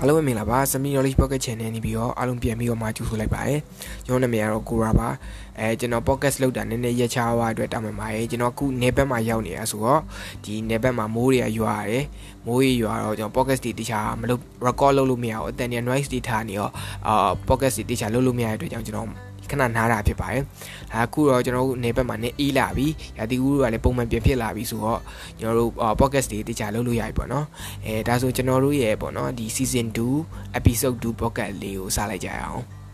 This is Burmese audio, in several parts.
အားလုံးပဲမင်္ဂလာပါစမီ knowledge pocket channel နေပြီးတော့အားလုံးပြန်ပြီးတော့မှကြိုဆိုလိုက်ပါတယ်ကျွန်တော်နာမည်ကတော့ကိုရာပါအဲကျွန်တော် podcast လုပ်တာနည်းနည်းရက်ချားသွားအတွက်တောင်းပန်ပါတယ်ကျွန်တော်အခုနေဘက်မှာရောက်နေတာဆိုတော့ဒီနေဘက်မှာမိုးတွေကရွာရတယ်မိုးတွေရွာတော့ကျွန်တော် podcast တွေတခြားမလုပ် record လုပ်လို့မရဘူးအတန်တွေ noise တွေထားနေရောအာ podcast တွေတခြားလုပ်လို့မရတဲ့အတွက်ကြောင့်ကျွန်တော် ခဏနားတာဖြစ်ပါတယ်။ဒါအခုတော့ကျွန်တော်တို့နေဘက်မှာနေအေးလာပြီ။ရာသီဥတုကလည်းပုံမှန်ပြန်ဖြစ်လာပြီဆိုတော့ကျွန်တော်တို့ podcast တွေတခြားလုပ်လို့ရပြီပေါ့နော်။အဲဒါဆိုကျွန်တော်တို့ရဲ့ပေါ့နော်ဒီ season 2 episode 2 podcast လေးကိုစလိုက်ကြရအောင်။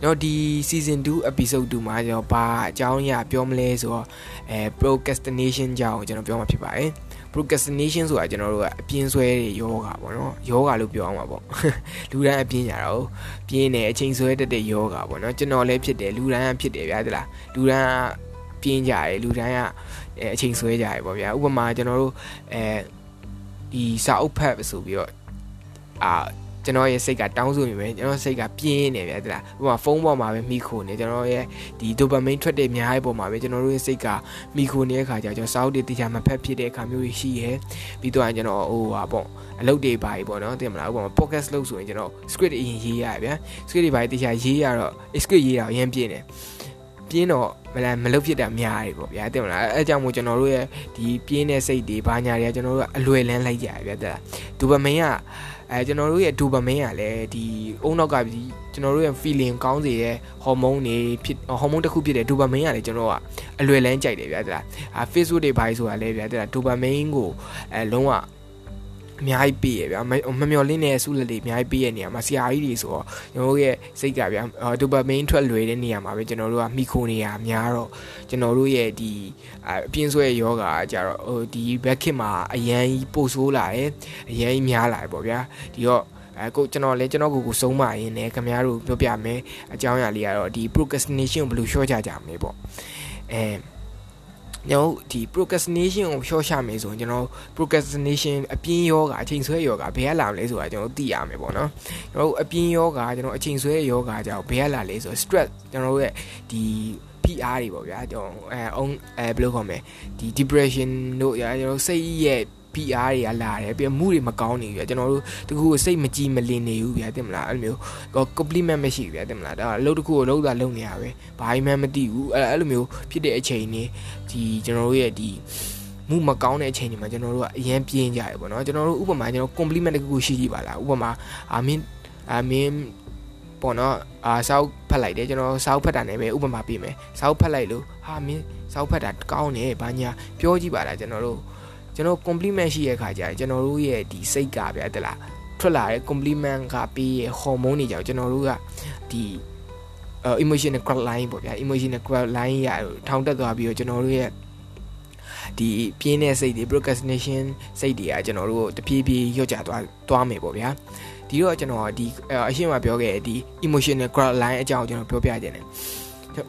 ကျွန်တော်ဒီ season 2 episode 2မှာကျွန်တော်ဘာအကြောင်းအရာပြောမလဲဆိုတော့အဲ procrastination ကြောင်းကျွန်တော်ပြောမှာဖြစ်ပါတယ်။ procrastination ဆိုတာကျွန်တော်တို့ကအပြင်းဆွဲတွေယောဂါပေါ့နော်ယောဂါလို့ပြောအောင်ပါပေါ့လူတိုင်းအပြင်းကြတာ哦ပြင်းတယ်အချိန်ဆွဲတတ်တဲ့ယောဂါပေါ့နော်ကျွန်တော်လည်းဖြစ်တယ်လူတိုင်းကဖြစ်တယ်ဗျာတလားလူတိုင်းကပြင်းကြတယ်လူတိုင်းကအချိန်ဆွဲကြတယ်ပေါ့ဗျာဥပမာကျွန်တော်တို့အဲဒီစာအုပ်ဖတ်ဆိုပြီးတော့အာ ကျွန်တော်ရဲ့စိတ်ကတောင်းဆိုနေပဲကျွန်တော်စိတ်ကပြင်းနေဗျာတလားဥပမာဖုန်းပေါ်မှာပဲမိခိုနေကျွန်တော်ရဲ့ဒီဒိုပါမင်းထွက်တဲ့အများကြီးပေါ်မှာပဲကျွန်တော်တို့ရဲ့စိတ်ကမိခိုနေတဲ့အခါကျကျွန်တော်စာအုပ်တွေတရားမဖတ်ဖြစ်တဲ့အခါမျိုးရှိရဲပြီးတော့ကျွန်တော်ဟိုဟာပေါ့အလုပ်တွေပါပြီပေါ့နော်တင်မလားဥပမာ podcast လုပ်ဆိုရင်ကျွန်တော် script အရင်ရေးရဗျာ script တွေပါတရားရေးရတော့ script ရေးတာအရင်ပြင်းတယ်ပြင်းတော့မလားမလုပ်ဖြစ်တာများတယ်ပေါ့ဗျာတင်မလားအဲအကြောင်းမို့ကျွန်တော်တို့ရဲ့ဒီပြင်းတဲ့စိတ်တွေဘာညာတွေကကျွန်တော်တို့ကအလွယ်လန်းလိုက်ကြရဗျာတဲ့ဒိုပါမင်းက အဲကျွန်တော်တို့ရဲ့ဒိုပါမင်းကလည်းဒီအုံနောက်ကကျွန်တော်တို့ရဲ့ feeling ကောင်းစေတဲ့ဟော်မုန်းတွေဖြစ်ဟော်မုန်းတစ်ခုဖြစ်တဲ့ဒိုပါမင်းကလည်းကျွန်တော်ကအလွယ်လန်းကြိုက်တယ်ဗျာတဲ့အာ Facebook တွေဘာကြီးဆိုတာလဲဗျာတဲ့ဒိုပါမင်းကိုအဲလုံးဝ အများကြီးပေးရဗျာမမျော်လင့်တဲ့ဆုလက်တွေအများကြီးပေးရနေရာမှာဆရာကြီးတွေဆိုတော့ကျွန်တော်တို့ရဲ့စိတ်ကဗျာဒိုပါမင်းထွက်လွယ်တဲ့နေရာမှာပဲကျွန်တော်တို့ကမိခိုနေရများတော့ကျွန်တော်တို့ရဲ့ဒီအပြင်းဆွဲယောဂါကြတော့ဟိုဒီဘက်ခင်မှာအရန်ကြီးပို့ဆိုးလာတယ်အရန်ကြီးများလာတယ်ပေါ့ဗျာဒီတော့အဲကိုကျွန်တော်လည်းကျွန်တော်ကိုကိုဆုံးမရင်းနဲ့ခင်ဗျားတို့ပြောပြမယ်အကြောင်းအရာလေးကတော့ဒီ procrastination ကိုဘယ်လိုလျှော့ကြကြမလဲပေါ့အဲ ကျွန်တော်ဒီ procrastination ကိုလျှော့ချမယ်ဆိုရင်ကျွန်တော် procrastination အပြင်းယောဂအချိန်ဆွဲယောဂဘယ်ကလာမလဲဆိုတာကျွန်တော်သိရမယ်ပေါ့နော်ကျွန်တော်အပြင်းယောဂကျွန်တော်အချိန်ဆွဲယောဂကြောင့်ဘယ်ကလာလဲဆိုတော့ stress ကျွန်တော်ရဲ့ဒီ PR တွေပေါ့ဗျာကျွန်တော်အဲအုံးအဲဘယ်လိုခေါ်မလဲဒီ depression တို့ကျွန်တော်စိတ်ရဲ့ PR တွေကလာတယ်ပြီးမှုတွေမကောင်းနေပြီကျွန်တော်တို့တကူစိတ်မကြည်မလင်နေဘူးဗျာတင်မလားအဲ့လိုမျိုး compliment မရှိဘူးဗျာတင်မလားဒါအလုပ်တကူကိုလုံးသာလုံးနေရပဲဘာမှမသိဘူးအဲ့အဲ့လိုမျိုးဖြစ်တဲ့အချိန်နေဒီကျွန်တော်တို့ရဲ့ဒီမှုမကောင်းတဲ့အချိန်တွေမှာကျွန်တော်တို့ကအရန်ပြင်းကြရပေါ့နော်ကျွန်တော်တို့ဥပမာကျွန်တော် compliment တကူကိုရှိကြည့်ပါလားဥပမာအာမင်းအာမင်းပေါ့နော်အာစောက်ဖတ်လိုက်တယ်ကျွန်တော်စောက်ဖတ်တာနဲ့ပဲဥပမာပေးမယ်စောက်ဖတ်လိုက်လို့ဟာမင်းစောက်ဖတ်တာကောင်းတယ်ဘာညာပြောကြည့်ပါလားကျွန်တော်တို့ ကျွန်တော် compliment ရှိရဲ့ခါကျရင်ကျွန်တော်တို့ရဲ့ဒီစိတ်ကဗျာတလားထွက်လာတဲ့ compliment ကပေးရဲ့ hormone တွေကြောင့်ကျွန်တော်တို့ကဒီ emotional growth line ပေါ့ဗျာ emotional growth line ရထောင်တက်သွားပြီးတော့ကျွန်တော်တို့ရဲ့ဒီပြင်းတဲ့စိတ်တွေ procrastination စိတ်တွေကကျွန်တော်တို့တဖြည်းဖြည်းညှော့ကျသွားသွားမယ်ပေါ့ဗျာဒီတော့ကျွန်တော်ဒီအရှင်းမပြောခဲ့ဒီ emotional growth line အကြောင်းကျွန်တော်ပြောပြခြင်းတယ်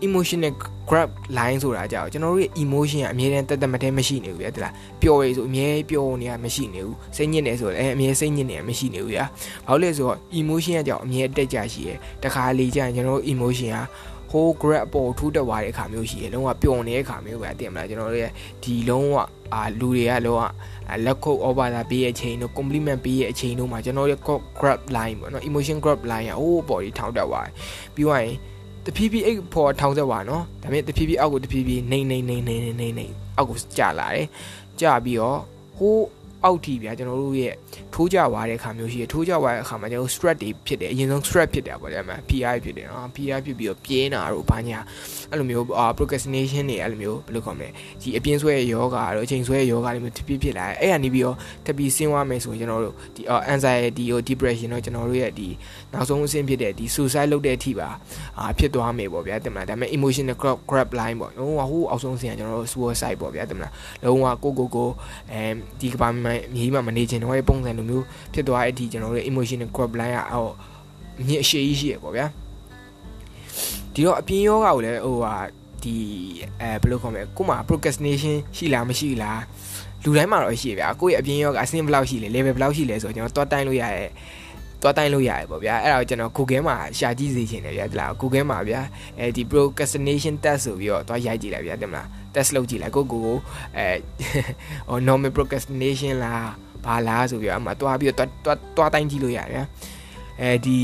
emotional grab line ဆိုတာကြောင့်ကျွန်တော်တို့ရဲ့ emotion ကအမြဲတမ်းတက်တက်မတဲမရှိနေဘူးဗျာတလားပျော်ရည်ဆိုအမြဲပျော်နေတာမရှိနေဘူးစိတ်ညစ်နေဆိုလည်းအမြဲစိတ်ညစ်နေတာမရှိနေဘူးဗျာဘာလို့လဲဆိုတော့ emotion ကကြောင့်အမြဲတက်ကြရှိရယ်တခါလေကြာရင်ကျွန်တော်တို့ emotion ကဟို grab ပေါ်ထူးတက်သွားတဲ့အခါမျိုးရှိရယ်လုံးဝပျော်နေတဲ့အခါမျိုးပဲတင်မလားကျွန်တော်တို့ရဲ့ဒီလုံးဝအာလူတွေကလုံးဝလက်ခုပ် over တာပေးရဲ့အချိန်တို့ compliment ပေးရဲ့အချိန်တို့မှာကျွန်တော်ရဲ့ grab line ပေါ့နော် emotion grab line ကဟိုးပေါ်ဒီထောင်တက်သွားတယ်ပြီးသွားရင် တဖြည်းဖြည်းအိတ်ပေါ်ထောင်ဆက်ပါနော်ဒါပေမဲ့တဖြည်းဖြည်းအောက်ကိုတဖြည်းဖြည်းနေနေနေနေနေနေနေအောက်ကိုကျလာတယ်ကျပြီးတော့ဟိုး အောက်ထိဗျာကျွန်တော်တို့ရဲ့ထိုးကြွားတဲ့အခါမျိုးရှိတယ်ထိုးကြွားတဲ့အခါမှာကျွန်တော် stress တွေဖြစ်တယ်အရင်ဆုံး stress ဖြစ်တယ်ပေါ့ဗျာမှာ PI ဖြစ်တယ်နော် PI ဖြစ်ပြီးတော့ပြင်းတာတို့ဘာညာအဲ့လိုမျိုး procrastination တွေအဲ့လိုမျိုးဘယ်လိုခေါ်မလဲဒီအပြင်းဆွဲရဲ့ယောဂါတို့အချိန်ဆွဲရဲ့ယောဂါတွေမျိုးတပြည့်ဖြစ်လာတယ်အဲ့ကနေပြီးတော့တပီဆင်းသွားမယ်ဆိုရင်ကျွန်တော်တို့ဒီ anxiety တို့ depression တို့ကျွန်တော်တို့ရဲ့ဒီနောက်ဆုံးအဆင့်ဖြစ်တဲ့ဒီ suicide လုပ်တဲ့အထိပါအာဖြစ်သွားမယ်ပေါ့ဗျာတင်မလားဒါပေမဲ့ emotional grab grab line ပေါ့လုံးဝဟိုးအောက်ဆုံးဆင်ကကျွန်တော်တို့ suicide ပေါ့ဗျာတင်မလားလုံးဝကိုကိုကိုအဲဒီကဘာမှမြေကြီးမှာမနေချင်တော့တဲ့ပုံစံလိုမျိုးဖြစ်သွားတဲ့အထိကျွန်တော်တို့ emotional grab line ကအော်မြင့်အရှိကြီးရှိရပေါ့ဗျာဒီတော့အပြင်းယောဂကိုလည်းဟိုဟာဒီအဲဘယ်လိုခေါ်မလဲကို့မှာ procrastination ရှိလားမရှိလားလူတိုင်းမှာတော့ရှိဗျာကိုယ့်ရဲ့အပြင်းယောဂအဆင့်ဘယ်လောက်ရှိလဲ level ဘယ်လောက်ရှိလဲဆိုတော့ကျွန်တော်တွားတိုင်းလို့ရရဲ့ တွားတိုင်းလို့ရတယ်ပေါ့ဗျာအဲ့ဒါကိုကျွန်တော် Google မှာရှာကြည့်စေချင်တယ်ဗျာဒီလား Google မှာဗျာအဲဒီ procrastination test ဆိုပြီးတော့တွားရိုက်ကြည့်လိုက်ဗျာတင်မလား test လုပ်ကြည့်လိုက်ကိုကိုကိုအဲဟို normal procrastination လားဘာလားဆိုပြီးတော့အမှတွားပြီးတော့တွားတွားတိုင်းကြည့်လို့ရတယ်ဗျာအဲဒီ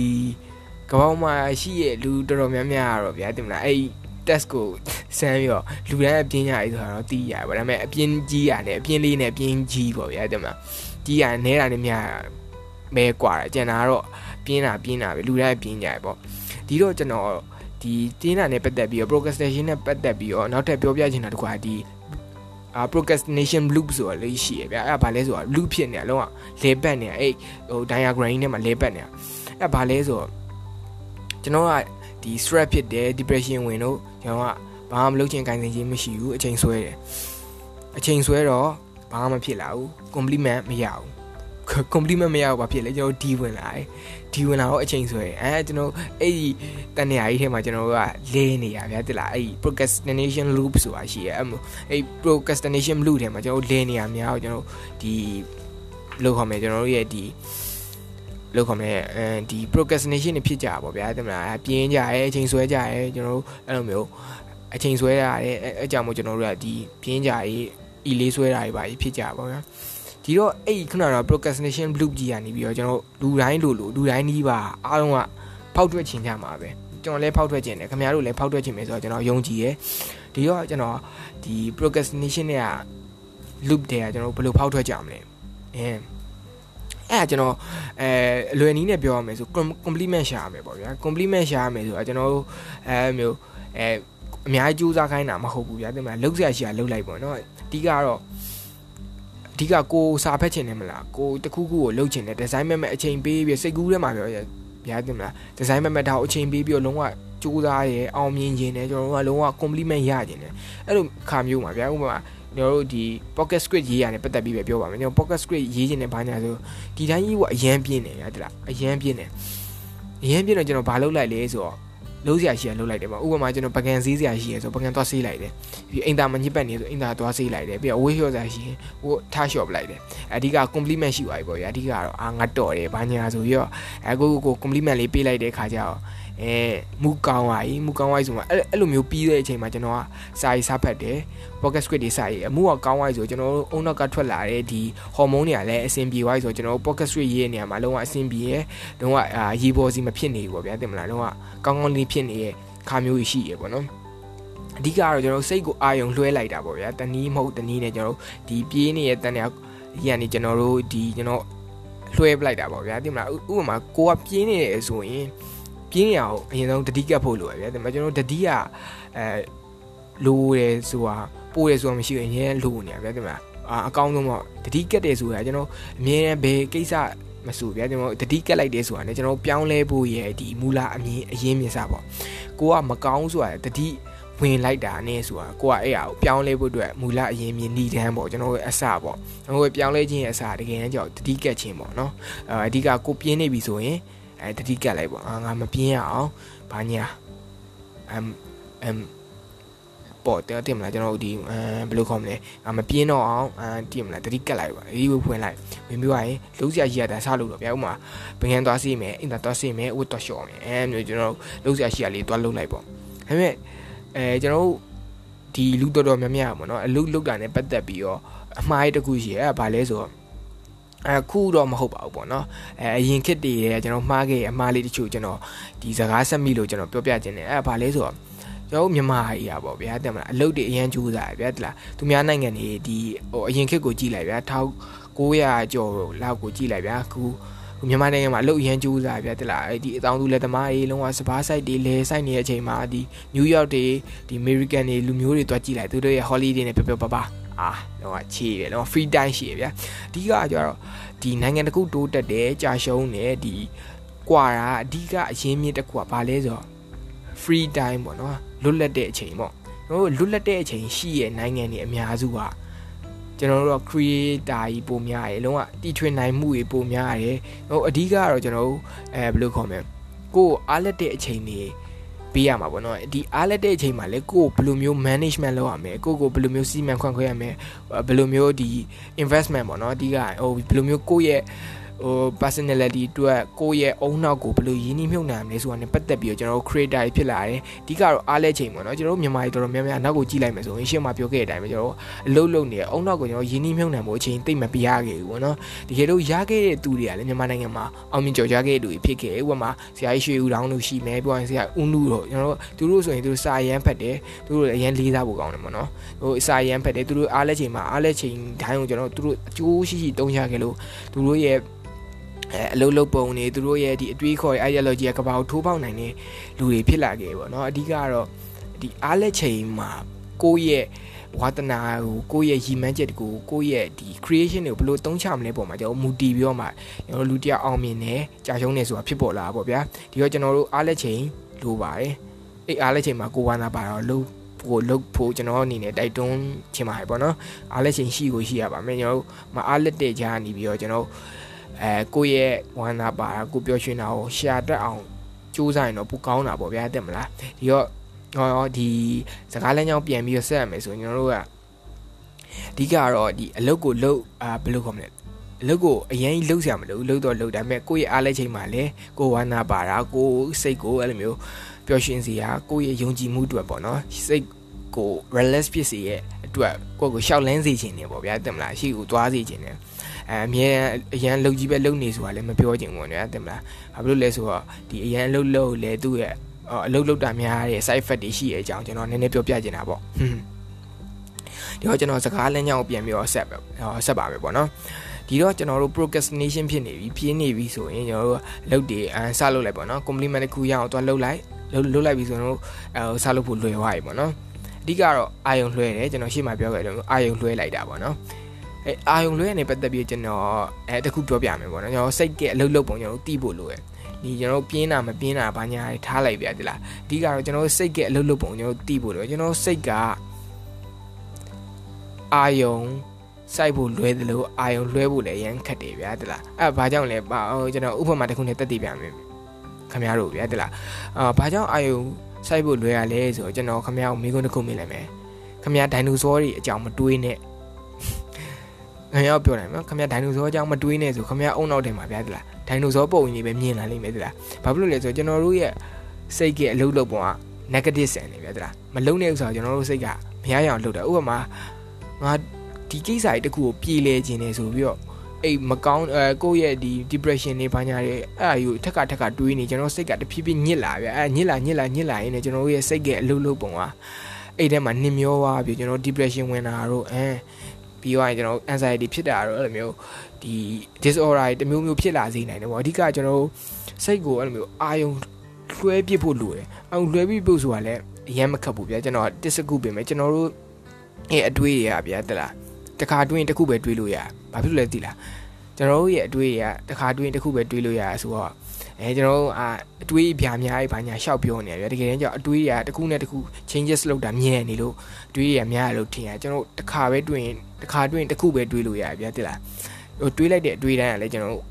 ကပောင်းမှာရှိရဲ့လူတော်တော်များများကတော့ဗျာတင်မလားအဲ့ test ကိုစမ်းပြီးတော့လူတိုင်းအပြင်းရတယ်ဆိုတာတော့သိရပါဒါပေမဲ့အပြင်းကြီးရတယ်အပြင်းလေးနဲ့အပြင်းကြီးပေါ့ဗျာတင်မလားကြီးရနဲတာနဲ့များ မဲกว่าတယ်ကျန်တာကတော့ပြင်းတာပြင်းတာပဲလူတိုင်းပြင်းကြရပေါ့ဒီတော့ကျွန်တော်ဒီတင်းတာနဲ့ပတ်သက်ပြီးတော့ procrastination နဲ့ပတ်သက်ပြီးတော့နောက်ထပ်ပြောပြချင်တာတခုကဒီအာ procrastination loop ဆိုတာလေးရှိရဗျအဲ့ဒါဘာလဲဆိုတော့ loop ဖြစ်နေအလုံးကလဲပတ်နေအဲ့ဟို diagram ထဲမှာလဲပတ်နေတာအဲ့ဘာလဲဆိုတော့ကျွန်တော်ကဒီ stress ဖြစ်တယ် depression ဝင်တော့ကျွန်တော်ကဘာမှမလုပ်ချင်ခိုင်းနေခြင်းမရှိဘူးအချိန်ဆွဲတယ်အချိန်ဆွဲတော့ဘာမှမဖြစ်လာဘူး compliment မရဘူး compliment မရဘူးဘာဖြစ်လဲကျွန်တော်ဒီဝင်လာတယ်ဒီဝင်လာတော့အချိန်ဆွဲအဲကျွန်တော်အဲ့ဒီတန်နေရာကြီးထဲမှာကျွန်တော်ကလဲနေရဗျာတိလားအဲ့ဒီ procrastination loop ဆိုတာရှိရဲအဲ့အဲ့ procrastination loop ထဲမှာကျွန်တော်လဲနေရများတော့ကျွန်တော်ဒီလို့ခေါ်မယ်ကျွန်တော်တို့ရဲ့ဒီလို့ခေါ်မယ်အဲဒီ procrastination တွေဖြစ်ကြပါဗျာတိမလားပြင်းကြရဲအချိန်ဆွဲကြရဲကျွန်တော်တို့အဲ့လိုမျိုးအချိန်ဆွဲရတယ်အဲအကြောင်းမို့ကျွန်တော်တို့ကဒီပြင်းကြရဲဤလေးဆွဲတာတွေပါဖြစ်ကြပါဗျာ ဒီတော့အဲ့ခုနကတော့ procrastination loop ကြီးကနေပြီးတော့ကျွန်တော်လူတိုင်းလိုလိုလူတိုင်းနီးပါအားလုံးကဖောက်ထွက်ချင်ကြမှာပဲကျွန်တော်လည်းဖောက်ထွက်ချင်တယ်ခင်ဗျားတို့လည်းဖောက်ထွက်ချင်မယ်ဆိုတော့ကျွန်တော်ယုံကြည်ရယ်ဒီတော့ကျွန်တော်ဒီ procrastination နဲ့က loop တွေကကျွန်တော်ဘယ်လိုဖောက်ထွက်ကြမလဲအင်းအဲ့ဒါကျွန်တော်အဲအလွယ်နည်းနဲ့ပြောရမယ်ဆို compliment ရှာရမယ်ပေါ့ဗျာ compliment ရှာရမယ်ဆိုတာကျွန်တော်အဲမျိုးအဲအများကြီးကြိုးစားခိုင်းတာမဟုတ်ဘူးဗျာတင်မလားလောက်ဆရာရှိတာလောက်လိုက်ပေါ့နော်အဓိကတော့ အဓိကကိုစာဖက်ချင်တယ်မလားကိုတခုခုကိုလုပ်ချင်တယ်ဒီဇိုင်းမဲ့မဲ့အချိန်ပေးပြီးစိတ်ကူးထဲမှာပြောရဗျာတင်မလားဒီဇိုင်းမဲ့မဲ့ဒါကိုအချိန်ပေးပြီးတော့လုံးဝကြိုးစားရဲအောင်မြင်ခြင်းနဲ့ကျွန်တော်တို့ကလုံးဝ compliment ရခြင်းနဲ့အဲ့လိုခါမျိုးမှာဗျာဥပမာကျွန်တော်တို့ဒီ pocket script ရေးရတယ်ပတ်သက်ပြီးပဲပြောပါမယ်ကျွန်တော် pocket script ရေးခြင်းနဲ့ဘာညာဆိုဒီတိုင်းကြီးကအရန်ပြင်းနေဗျာတိလားအရန်ပြင်းနေအရန်ပြင်းတော့ကျွန်တော်ဘာလုပ်လိုက်လဲဆိုတော့ လုံးစရာရှိရလုံးလိုက်တယ်ပေါ့ဥပမာကျွန်တော်ပကံစည်းစရာရှိရဆိုပကံသွားဆေးလိုက်တယ်ပြီးအိမ်သားမညစ်ပတ်နေဆိုအိမ်သားသွားဆေးလိုက်တယ်ပြီးတော့ဝေးလျှော့စရာရှိရင်ဟိုထားလျှော့ပလိုက်တယ်အဓိက compliment ရှိပါပြီပေါ့ဗျာအဓိကတော့အာငါတော်တယ်ဘာညာဆိုပြီးတော့အဲကိုကို compliment လေးပေးလိုက်တဲ့ခါကျတော့ အဲမူကောင်ဝိုင်မူကောင်ဝိုင်ဆိုမှအဲ့အဲ့လိုမျိုးပြီးတဲ့အချိန်မှာကျွန်တော်ကစာရေးစားဖတ်တယ် pocket script တွေစာရေးအမှုကကောင်းဝိုင်ဆိုကျွန်တော်တို့အုံနောက်ကထွက်လာတဲ့ဒီဟော်မုန်းတွေကလည်းအဆင်ပြေဝိုင်ဆိုကျွန်တော်တို့ pocket script ရေးတဲ့နေရာမှာလုံးဝအဆင်ပြေရယ်လုံးဝရေပေါ်စီမဖြစ်နေဘူးပေါ့ဗျာသိမလားလုံးဝကောင်းကောင်းလေးဖြစ်နေရယ်ခါမျိုးရှိရယ်ပေါ့နော်အဓိကကတော့ကျွန်တော်စိတ်ကိုအာယုံလွှဲလိုက်တာပေါ့ဗျာတနည်းမဟုတ်တနည်းနဲ့ကျွန်တော်တို့ဒီပြေးနေတဲ့တန်တဲ့ရန်နေကျွန်တော်တို့ဒီကျွန်တော်လွှဲပလိုက်တာပေါ့ဗျာသိမလားဥပမာကိုကပြင်းနေတယ်ဆိုရင် ပြင်းရအောင်အရင်ဆုံးတတိကပ်ဖို့လိုရဗျာဒါပေမဲ့ကျွန်တော်တတိကအဲလိုတယ်ဆိုတာပိုးတယ်ဆိုတာမရှိဘူးအရင်လိုနေရဗျာဒါပေမဲ့အာအကောင်းဆုံးပေါ့တတိကပ်တယ်ဆိုတာကျွန်တော်အမြဲတမ်းဘယ်ကိစ္စမဆိုဗျာကျွန်တော်တတိကက်လိုက်တယ်ဆိုတာねကျွန်တော်ပြောင်းလဲဖို့ရဲ့ဒီမူလအမြင်အရင်မြင်စားပေါ့ကိုကမကောင်းဆိုတာတတိဝင်လိုက်တာနဲ့ဆိုတာကိုကအဲ့အရာကိုပြောင်းလဲဖို့အတွက်မူလအရင်မြင်နေတန်းပေါ့ကျွန်တော်ရဲ့အစပေါ့ကျွန်တော်ပြောင်းလဲခြင်းရဲ့အစတကယ်တမ်းကြောက်တတိကက်ခြင်းပေါ့နော်အဲအဓိကကိုပြင်းနေပြီဆိုရင် အဲတတိကက်လိုက်ပေါ့အာငါမပြင်းရအောင်ဘာညာအမ်အမ်ပေါ့တဲ့တင်မလားကျွန်တော်ဒီအဲဘယ်လိုခေါ်မလဲငါမပြင်းတော့အောင်အဲတင်မလားတတိကက်လိုက်ပါအေးဝဖွင့်လိုက်ဝင်ပြီးသွားရင်လုံးစရာရှိရတာစားလို့တော့ဗျာဥမာဘငန်းသွားစီးမယ်အင်တာသွားစီးမယ်ဝတ်တော့လျှော်မယ်အဲမျိုးကျွန်တော်လုံးစရာရှိရလေးသွားလုံးလိုက်ပေါ့ဒါပေမဲ့အဲကျွန်တော်ဒီလူတော်တော်များများပေါ့နော်အလုလုတ်တာနဲ့ပတ်သက်ပြီးတော့အမှားရတခုရှိရဲဘာလဲဆိုတော့ အခုတော့မဟုတ်ပါဘူးပေါ့နော်အဲအရင်ခေတ်တည်းရဲ့ကျွန်တော်မှားခဲ့အမှားလေးတချို့ကျွန်တော်ဒီစကားဆက်မိလို့ကျွန်တော်ပြောပြခြင်းတယ်အဲဘာလဲဆိုတော့ကျွန်တော်မြန်မာအေးရပေါ့ဗျာတဲ့မလားအလုပ်တွေအရန်ကြိုးစားရဗျာတလားသူများနိုင်ငံတွေဒီဟိုအရင်ခေတ်ကိုကြည့်လိုက်ဗျာ1900ကျော်လောက်ကိုကြည့်လိုက်ဗျာအခု မြန်မာနိုင်ငံမှာအလုပ်အရန်ကြိုးစားဗျာတလားအဲဒီအတောင်သူလက်သမားတွေလုံးဝစပားဆိုင်တွေလဲဆိုင်နေတဲ့အချိန်မှာဒီနယူးယောက်တွေဒီအမေရိကန်တွေလူမျိုးတွေတွားကြည့်လိုက်သူတို့ရဲ့ holiday နဲ့ပျော်ပျော်ပါပါအာတော့ချေတယ်တော့ free time ရှိရဗျာအဓိကကျတော့ဒီနိုင်ငံတခုတိုးတက်တယ်ကြာရှုံးတယ်ဒီကွာတာအဓိကအရင်းမြစ်တစ်ခုကဘာလဲဆိုတော့ free time ပေါ့နော်လွတ်လပ်တဲ့အချိန်ပေါ့တို့လွတ်လပ်တဲ့အချိန်ရှိရဲ့နိုင်ငံတွေအများစုက ကျွန်တော်တို့ creator ကြီးပုံများတယ်လုံးဝတီထွင်နိုင်မှုတွေပုံများတယ်ဟိုအဓိကကတော့ကျွန်တော်တို့အဲဘယ်လိုခေါ်မလဲကိုအားလက်တဲ့အချိန်တွေပေးရမှာပေါ့နော်ဒီအားလက်တဲ့အချိန်မှာလေကိုဘယ်လိုမျိုး management လုပ်ရမလဲကိုကိုဘယ်လိုမျိုးစီမံခွင့်ခွဲရမလဲဘယ်လိုမျိုးဒီ investment ပေါ့နော်အဓိကဟိုဘယ်လိုမျိုးကိုရဲ့ ဟို personality အတွက်ကိုယ့်ရဲ့အုံနောက်ကိုဘယ်လိုရင်းနှီးမြှုပ်နှံမလဲဆိုတာ ਨੇ ပတ်သက်ပြီးတော့ကျွန်တော်တို့ creator ဖြစ်လာတယ်အဓိကတော့အားလဲချိန်ပေါ့နော်ကျွန်တော်တို့မြန်မာပြည်တော်တော်များများနောက်ကိုကြည့်လိုက်မယ်ဆိုရင်ရှေ့မှာပြောခဲ့တဲ့အတိုင်းပဲကျွန်တော်တို့အလုပ်လုပ်နေတဲ့အုံနောက်ကိုကျွန်တော်ရင်းနှီးမြှုပ်နှံဖို့အချိန်သိမ့်မပြရခဲ့ဘူးပေါ့နော်တကယ်လို့ရခဲ့တဲ့သူတွေကလည်းမြန်မာနိုင်ငံမှာအောင်မြင်ကြော်ကြားခဲ့တဲ့သူတွေဖြစ်ခဲ့ဥပမာဆရာကြီးရွှေဦးတောင်းလို့ရှိမယ်ပြောရင်ဆရာဦးနုတို့ကျွန်တော်တို့သူတို့ဆိုရင်သူတို့စာရမ်းဖတ်တယ်သူတို့လည်းအရင်လေးစားဖို့ကောင်းတယ်ပေါ့နော်ဟိုစာရမ်းဖတ်တယ်သူတို့အားလဲချိန်မှာအားလဲချိန်တိုင်းကိုကျွန်တော်တို့အကျိုးရှိရှိတုံးရခဲ့လို့သူတို့ရဲ့ အဲအလုံးလုံးပုံနေသူတို့ရဲ့ဒီအတွေးခေါ်ရဲ့ ideology ကဘာကိုထိုးပေါက်နိုင်တဲ့လူတွေဖြစ်လာခဲ့ပေါ့နော်အဓိကတော့ဒီအားလက်ချိန်မှာကိုယ့်ရဲ့ဝါသနာကိုကိုယ့်ရဲ့ရည်မှန်းချက်ကိုကိုယ့်ရဲ့ဒီ creation တွေကိုဘယ်လိုသုံးချမလဲပုံမှာကျွန်တော်မူတည်ပြီးတော့မှကျွန်တော်လူတယောက်အောင်မြင်တယ်ကြာရှုံးနေဆိုတာဖြစ်ပေါ်လာပါပေါ့ဗျာဒီတော့ကျွန်တော်တို့အားလက်ချိန်လိုပါတယ်အဲ့အားလက်ချိန်မှာကိုဝါနာပါတော့လုံးကိုလုတ်ဖို့ကျွန်တော်အနေနဲ့တိုက်တွန်းချင်ပါတယ်ပေါ့နော်အားလက်ချိန်ရှိကိုရှိရပါမယ်ကျွန်တော်တို့မအားလက်တဲ့ကြားနေပြီးတော့ကျွန်တော် အဲကိုယ့်ရဲ့ဝါနာပါကိုပျော်ရွှင်တာကိုရှာတတ်အောင်စူးစမ်းရင်တော့ပိုကောင်းတာပေါ့ဗျာတဲ့မလားဒီတော့ဟောဒီစကားလမ်းကြောင်းပြန်ပြီးတော့ဆက်ရမယ်ဆိုရင်ကျွန်တော်တို့ကအဓိကတော့ဒီအလုတ်ကိုလုတ်အာဘယ်လိုခေါ်မလဲအလုပ်ကိုအရင်လှုပ်ဆရာမလို့လှုပ်တော့လှုပ်ဒါပေမဲ့ကိုယ့်ရဲ့အားလဲချိန်မှာလည်းကိုဝါနာပါတာကိုစိတ်ကိုအဲ့လိုမျိုးပျော်ရွှင်စရာကိုယ့်ရဲ့ယုံကြည်မှုအတွက်ပေါ့နော်စိတ်ကို relax ဖြစ်စေရဲ့အတွက်ကိုယ့်ကိုရှောက်လန်းစေခြင်းနေပေါ့ဗျာတင်မလားရှိကိုသွားစေခြင်းနေ အဲအမြဲအရန်လှုပ်ကြီးပဲလှုပ်နေဆိုတာလည်းမပြောချင်ဘူးပေါ့နော်တင်မလားဘာဖြစ်လို့လဲဆိုတော့ဒီအရန်လှုပ်လှုပ်လဲသူ့ရဲ့အလုပ်လုပ်တာများတဲ့ side effect တွေရှိရဲ့အကြောင်းကျွန်တော်နည်းနည်းပြောပြချင်တာပေါ့ဒီတော့ကျွန်တော်စကားလမ်းကြောင်းကိုပြန်ပြီးတော့ဆက်ဆက်ပါမယ်ပေါ့နော်ဒီတော့ကျွန်တော်တို့ procrastination ဖြစ်နေပြီပြင်းနေပြီဆိုရင်ကျွန်တော်တို့လုပ်တွေအစလုပ်လိုက်ပေါ့နော် compliment တစ်ခုရအောင်သွားလုပ်လိုက်လုပ်လုပ်လိုက်ပြီဆိုတော့အဲစလုပ်ဖို့လွယ်သွားပြီပေါ့နော်အဓိကတော့အာယုံလွှဲတယ်ကျွန်တော်ရှေ့မှာပြောခဲ့တယ်အာယုံလွှဲလိုက်တာပေါ့နော် အဲအာယုံလွှဲနေပတ်သက်ပြီးကျွန်တော်အဲတခုပြောပြမယ်ပေါ့နော်ကျွန်တော်စိတ်ကအလုပ်လုပ်ပုံကျွန်တော်တီးဖို့လိုရယ်ဒီကျွန်တော်ပြင်းတာမပြင်းတာဘာညာထားလိုက်ပြတယ်လားအဓိကတော့ကျွန်တော်စိတ်ကအလုပ်လုပ်ပုံကျွန်တော်တီးဖို့လိုကျွန်တော်စိတ်ကအာယုံစိုက်ဖို့လွဲတယ်လို့အာယုံလွှဲဖို့လည်းရမ်းခက်တယ်ဗျာတလားအဲ့ဘာကြောင့်လဲပါကျွန်တော်ဥပမာတစ်ခုနဲ့တက်တည်ပြမယ်ခင်ဗျားတို့ဗျာတလားအာဘာကြောင့်အာယုံစိုက်ဖို့လွဲရလဲဆိုတော့ကျွန်တော်ခင်ဗျားကိုမိကုန်းတစ်ခုမေးလိုက်မယ်ခင်ဗျားဒိုင်နိုဆောတွေအကြောင်းမတွေးနဲ့ ခင်ဗျားပြောနိုင်မလားခင်ဗျားဒိုင်နိုဆောအကြောင်းမတွေးနဲ့ဆိုခင်ဗျားအုံနောက်တယ်မှာဗျာတလားဒိုင်နိုဆောပုံကြီးပဲမြင်လာလိမ့်မယ်တလားဘာဖြစ်လို့လဲဆိုတော့ကျွန်တော်တို့ရဲ့စိတ်ကအလုပ်လုပ်ပုံက negative ဆန်နေဗျာတလားမလုံတဲ့ဥစ္စာကျွန်တော်တို့စိတ်ကမရရအောင်လုပ်တာဥပမာငါဒီကိစ္စတွေတခုကိုပြေလဲခြင်းနေဆိုပြီးတော့အိတ်မကောင်းအဲကိုယ့်ရဲ့ဒီ depression တွေဘာညာတွေအဲ့အယူထက်ကထက်ကတွေးနေကျွန်တော်စိတ်ကတဖြည်းဖြည်းညစ်လာဗျအဲညစ်လာညစ်လာညစ်လာရင်းနဲ့ကျွန်တော်ရဲ့စိတ်ကအလုလုပုံကအဲ့ထဲမှာနှမျောသွားပြီကျွန်တော် depression ဝင်တာတို့အဲ ပြီးတော့ကျွန်တော် anxiety ဖြစ်တာတို့အဲ့လိုမျိုးဒီ disorder တွေတမျိုးမျိုးဖြစ်လာစေနိုင်တယ်ပေါ့အဓိကကျွန်တော်စိတ်ကိုအဲ့လိုမျိုးအာယုံလွှဲပစ်ဖို့လိုတယ်အောင်လွှဲပစ်ဖို့ဆိုတာလည်းအရင်မခတ်ဘူးဗျာကျွန်တော်တစ်စကူပင်မယ်ကျွန်တော်တို့ရဲ့အတွေးတွေကဗျာတလားတခါတွင်းတစ်ခုပဲတွေးလို့ရဘာဖြစ်လို့လဲသိလားကျွန်တော်တို့ရဲ့အတွေးတွေကတခါတွင်းတစ်ခုပဲတွေးလို့ရဆိုတော့ အဲကျွန်တော်တို့အာအတွေးပြားများကြီးဘာညာရှောက်ပြောနေရဗျာတကယ်တမ်းကျအတွေးတွေကတစ်ခုနဲ့တစ်ခု changes လုပ်တာမြဲနေလို့တွေးတွေကများလို့ထင်ရကျွန်တော်တခါပဲတွင်းတခါတွင်းတစ်ခုပဲတွေးလို့ရဗျာသိလားဟိုတွေးလိုက်တဲ့အတွေးတိုင်းကလည်းကျွန်တော်တို့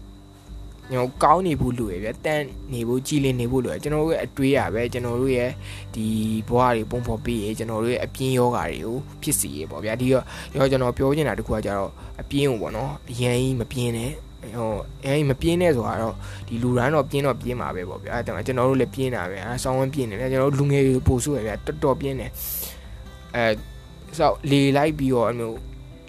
ကျွန်တော်ကောင်းနေဖို့လိုရဗျတန်းနေဖို့ကြည်လင်နေဖို့လိုရကျွန်တော်တို့ရဲ့အတွေးရပဲကျွန်တော်တို့ရဲ့ဒီဘဝတွေပုံဖော်ပြီးရကျွန်တော်တို့ရဲ့အပြင်းယောဂါတွေကိုဖြစ်စီရပေါ့ဗျာဒီတော့ရောကျွန်တော်ပြောချင်တာတခုကကြတော့အပြင်းကိုပေါ့နော်အရင်ကြီးမပြင်းနဲ့ ဟိုအဲမပြင်းနဲ့ဆိုတာတော့ဒီလူရန်တော့ပြင်းတော့ပြင်းမှာပဲပေါ့ဗျာအဲ့ဒါကျွန်တော်တို့လည်းပြင်းတာပဲအဲဆောင်းဝန်းပြင်းနေတယ်ကျွန်တော်တို့လူငယ်တွေပို့ဆိုရဗျာတော်တော်ပြင်းတယ်အဲဆောက်လေလိုက်ပြီးတော့အမျိုး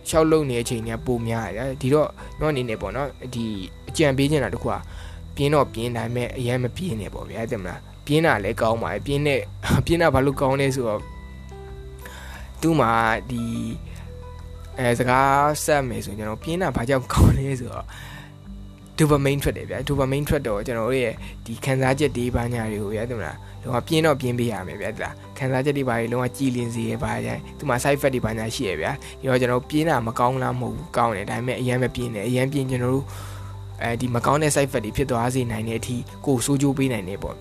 ရှောက်လုံနေတဲ့အချိန်ကပိုများတယ်ဒီတော့တော့အနေနဲ့ပေါ့နော်ဒီအကြံပေးချင်တာတခုကပြင်းတော့ပြင်းနိုင်မဲ့အရင်မပြင်းနဲ့ပေါ့ဗျာတဲ့မလားပြင်းတာလည်းကောင်းပါတယ်ပြင်းတဲ့ပြင်းတာဘာလို့ကောင်းလဲဆိုတော့သူ့မှာဒီအဲစကားဆက်မယ်ဆိုရင်ကျွန်တော်ပြင်းတာဘာကြောင့်ကောင်းလဲဆိုတော့ dopamine ထွက်တယ်ဗျာ dopamine ထွက်တော့ကျွန်တော်တို့ရဲ့ဒီခံစားချက်တွေဘာညာတွေကိုဗျာတဲ့မလားလုံးဝပြင်းတော့ပြင်းပေးရမယ်ဗျာတလားခံစားချက်တွေဘာတွေလုံးဝကြည်လင်စေရပါကြသူမှာ side effect တွေဘာညာရှိရဗျာဒီတော့ကျွန်တော်ပြင်းတာမကောင်းလားမဟုတ်ဘူးကောင်းတယ်ဒါပေမဲ့အရင်ပဲပြင်းတယ်အရင်ပြင်းကျွန်တော်တို့အဲဒီမကောင်းတဲ့ side effect တွေဖြစ်သွားစေနိုင်တဲ့အထိကိုဆိုးကျိုးပေးနိုင်တယ်ပေါ့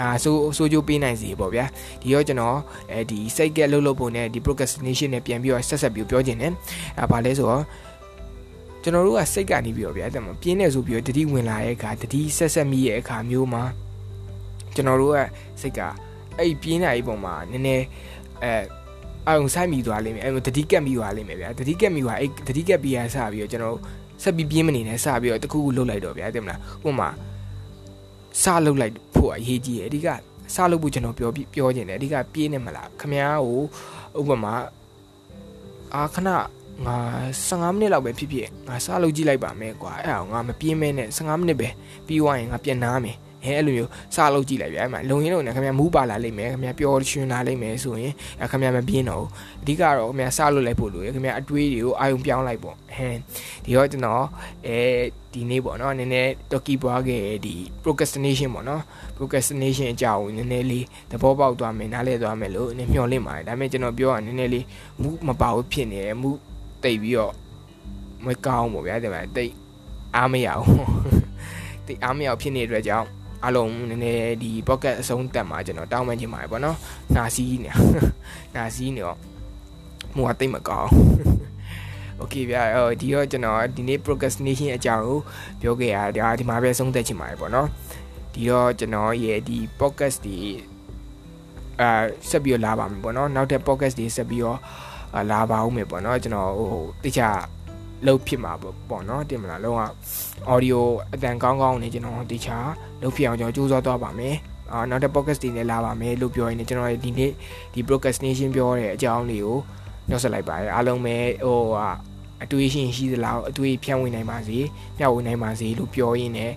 အာဆိုးဆိုးကျိုးပေးနိုင်စေပေါ့ဗျာဒီတော့ကျွန်တော်အဲဒီစိတ်ကလှုပ်လှုပ်ပုံနဲ့ဒီ procrastination နဲ့ပြန်ပြီးတော့ဆက်ဆက်ပြီးပြောခြင်းနဲ့အဲဘာလဲဆိုတော့ ကျွန်တော်တို့ကစိတ်ကနေပြီးတော့ဗျာတဲ့မှာပြင်းနေဆိုပြီးတော့တတိဝင်လာတဲ့အခါတတိဆက်ဆက်မိရဲ့အခါမျိုးမှာကျွန်တော်တို့ကစိတ်ကအဲ့ပြင်းတဲ့အဲ့ပုံမှာနည်းနည်းအဲအောင်ဆိုင်မိသွားလိမ့်မယ်အဲ့တတိကက်မိသွားလိမ့်မယ်ဗျာတတိကက်မိသွားအဲ့တတိကက်ပြီးရစပြီးတော့ကျွန်တော်ဆက်ပြီးပြင်းမနေနဲ့စပြီးတော့တခုခုလှုပ်လိုက်တော့ဗျာသိမလားဥပမာစလှုပ်လိုက်ဖို့အရေးကြီးတယ်အဓိကစလှုပ်ဖို့ကျွန်တော်ပြောပြောချင်တယ်အဓိကပြေးနေမလားခမ ्या ကိုဥပမာအာခဏ ငါ15မိနစ်လောက်ပဲဖြစ်ဖြစ်ငါစလုပ်ကြည့်လိုက်ပါမယ်ကွာအဲ့ဒါငါမပြင်းမဲနဲ့15မိနစ်ပဲပြီးသွားရင်ငါပြန်နားမယ်အဲအဲ့လိုမျိုးစလုပ်ကြည့်လိုက်ဗျာအဲ့မှာလုံရင်းလုံနေခင်ဗျာမူးပါလာလိမ့်မယ်ခင်ဗျာပျော်ရွှင်လာလိမ့်မယ်ဆိုရင်အဲခင်ဗျာမပြင်းတော့ဘူးအဓိကတော့ခင်ဗျာစလုပ်လိုက်ဖို့လိုရခင်ဗျာအတွေးတွေကိုအာယုံပြောင်းလိုက်ပေါ့ဟမ်ဒီတော့ကျွန်တော်အဲဒီနေ့ပေါ့နော်နည်းနည်း Toki ပွားခဲ့ဒီ procrastination ပေါ့နော် procrastination အကြောင်းနည်းနည်းလေးသဘောပေါက်သွားမယ်နားလည်သွားမယ်လို့နည်းမျှော်လင့်ပါတယ်ဒါပေမဲ့ကျွန်တော်ပြောတာနည်းနည်းလေးမူးမပါဘူးဖြစ်နေတယ်မူး တိတ်ပြီးတော့မကောင်းဘူးဗျာဒီမှာတိတ်အားမရဘူးတိတ်အားမရဖြစ်နေတဲ့အတွက်ကြောင့်အလုံးနည်းနည်းဒီ pocket အဆုံးတက်မှာကျွန်တော်တောင်းပန်ခြင်းပါတယ်ပေါ့နော်နာစီးနေနာစီးနေတော့မူကတိတ်မကောင်း Okay ဗျာအော်ဒီတော့ကျွန်တော်ဒီနေ့ procrastination အကြောင်းကိုပြောခဲ့ရတာဒီမှာပဲဆုံးသက်ချင်ပါတယ်ပေါ့နော်ဒီတော့ကျွန်တော်ရဲ့ဒီ podcast ဒီအာဆက်ပြီးလာပါမယ်ပေါ့နော်နောက်ထပ် podcast တွေဆက်ပြီးတော့ လာပါဦးမယ်ပေါ့နော်ကျွန်တော်ဟိုတိကျလုပ်ဖြစ်မှာပေါ့နော်တင်မလားလုံးဝ audio အတန်ကောင်းကောင်းနေကျွန်တော်တိကျလုပ်ဖြစ်အောင်ကျွန်တော်ကြိုးစားသွားပါမယ်အာနောက်တဲ့ podcast တွေလည်းလာပါမယ်လို့ပြောရင်းကျွန်တော်ဒီနေ့ဒီ procrastination ပြောတဲ့အကြောင်းလေးကိုညှော့ဆက်လိုက်ပါတယ်အားလုံးပဲဟိုဟာအတွေ့အရှင်ရှိသလားအတွေ့ဖြန့်ဝေနိုင်ပါစေမျှဝေနိုင်ပါစေလို့ပြောရင်းနဲ့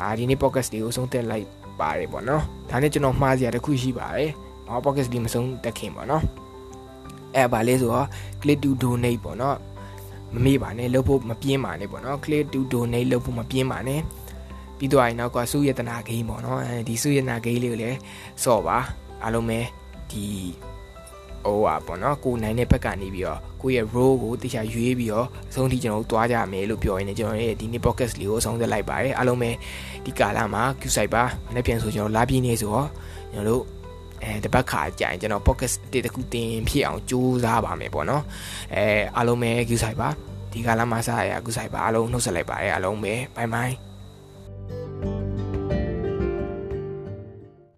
အာဒီနေ့ podcast တွေကိုဆုံးသက်လိုက်ပါတယ်ပေါ့နော်ဒါနဲ့ကျွန်တော်မှားစရာတစ်ခုရှိပါတယ်ဟော podcast ဒီမဆုံးတက်ခင်ပေါ့နော် အဲ့ဘာလဲဆိုတော့ click to donate ပေါ့နော်မမေ့ပါနဲ့လုပ်ဖို့မပြင်းပါနဲ့ပေါ့နော် click to donate လုပ်ဖို့မပြင်းပါနဲ့ပြီးတော့ရင်နောက်ကစုရတနာဂိမ်းပေါ့နော်အဲဒီစုရတနာဂိမ်းလေးကိုလည်းစော့ပါအားလုံးပဲဒီဟိုอ่ะပေါ့နော်ကိုနိုင်တဲ့ဘက်ကနေပြီးတော့ကိုရဲ့ row ကိုတခြားရွေးပြီးတော့အဆုံးထိကျွန်တော်တို့သွားကြမယ်လို့ပြောရင်းနဲ့ကျွန်တော်ရဲ့ဒီနေ့ podcast လေးကိုအဆုံးသတ်လိုက်ပါတယ်အားလုံးပဲဒီကာလမှာ Q site ပါမနေ့ပြန်ဆိုကျွန်တော်လာပြင်းနေဆိုတော့ကျွန်တော်တို့ အဲတပတ်ခါကြာရင်ကျွန်တော် podcast တစ်တခုတင်ဖြစ်အောင်ကြိုးစားပါမယ်ပေါ့နော်အဲအားလုံးပဲ Q site ပါဒီကာလမှာစရရ Q site ပါအားလုံးနှုတ်ဆက်လိုက်ပါတယ်အားလုံးပဲ bye bye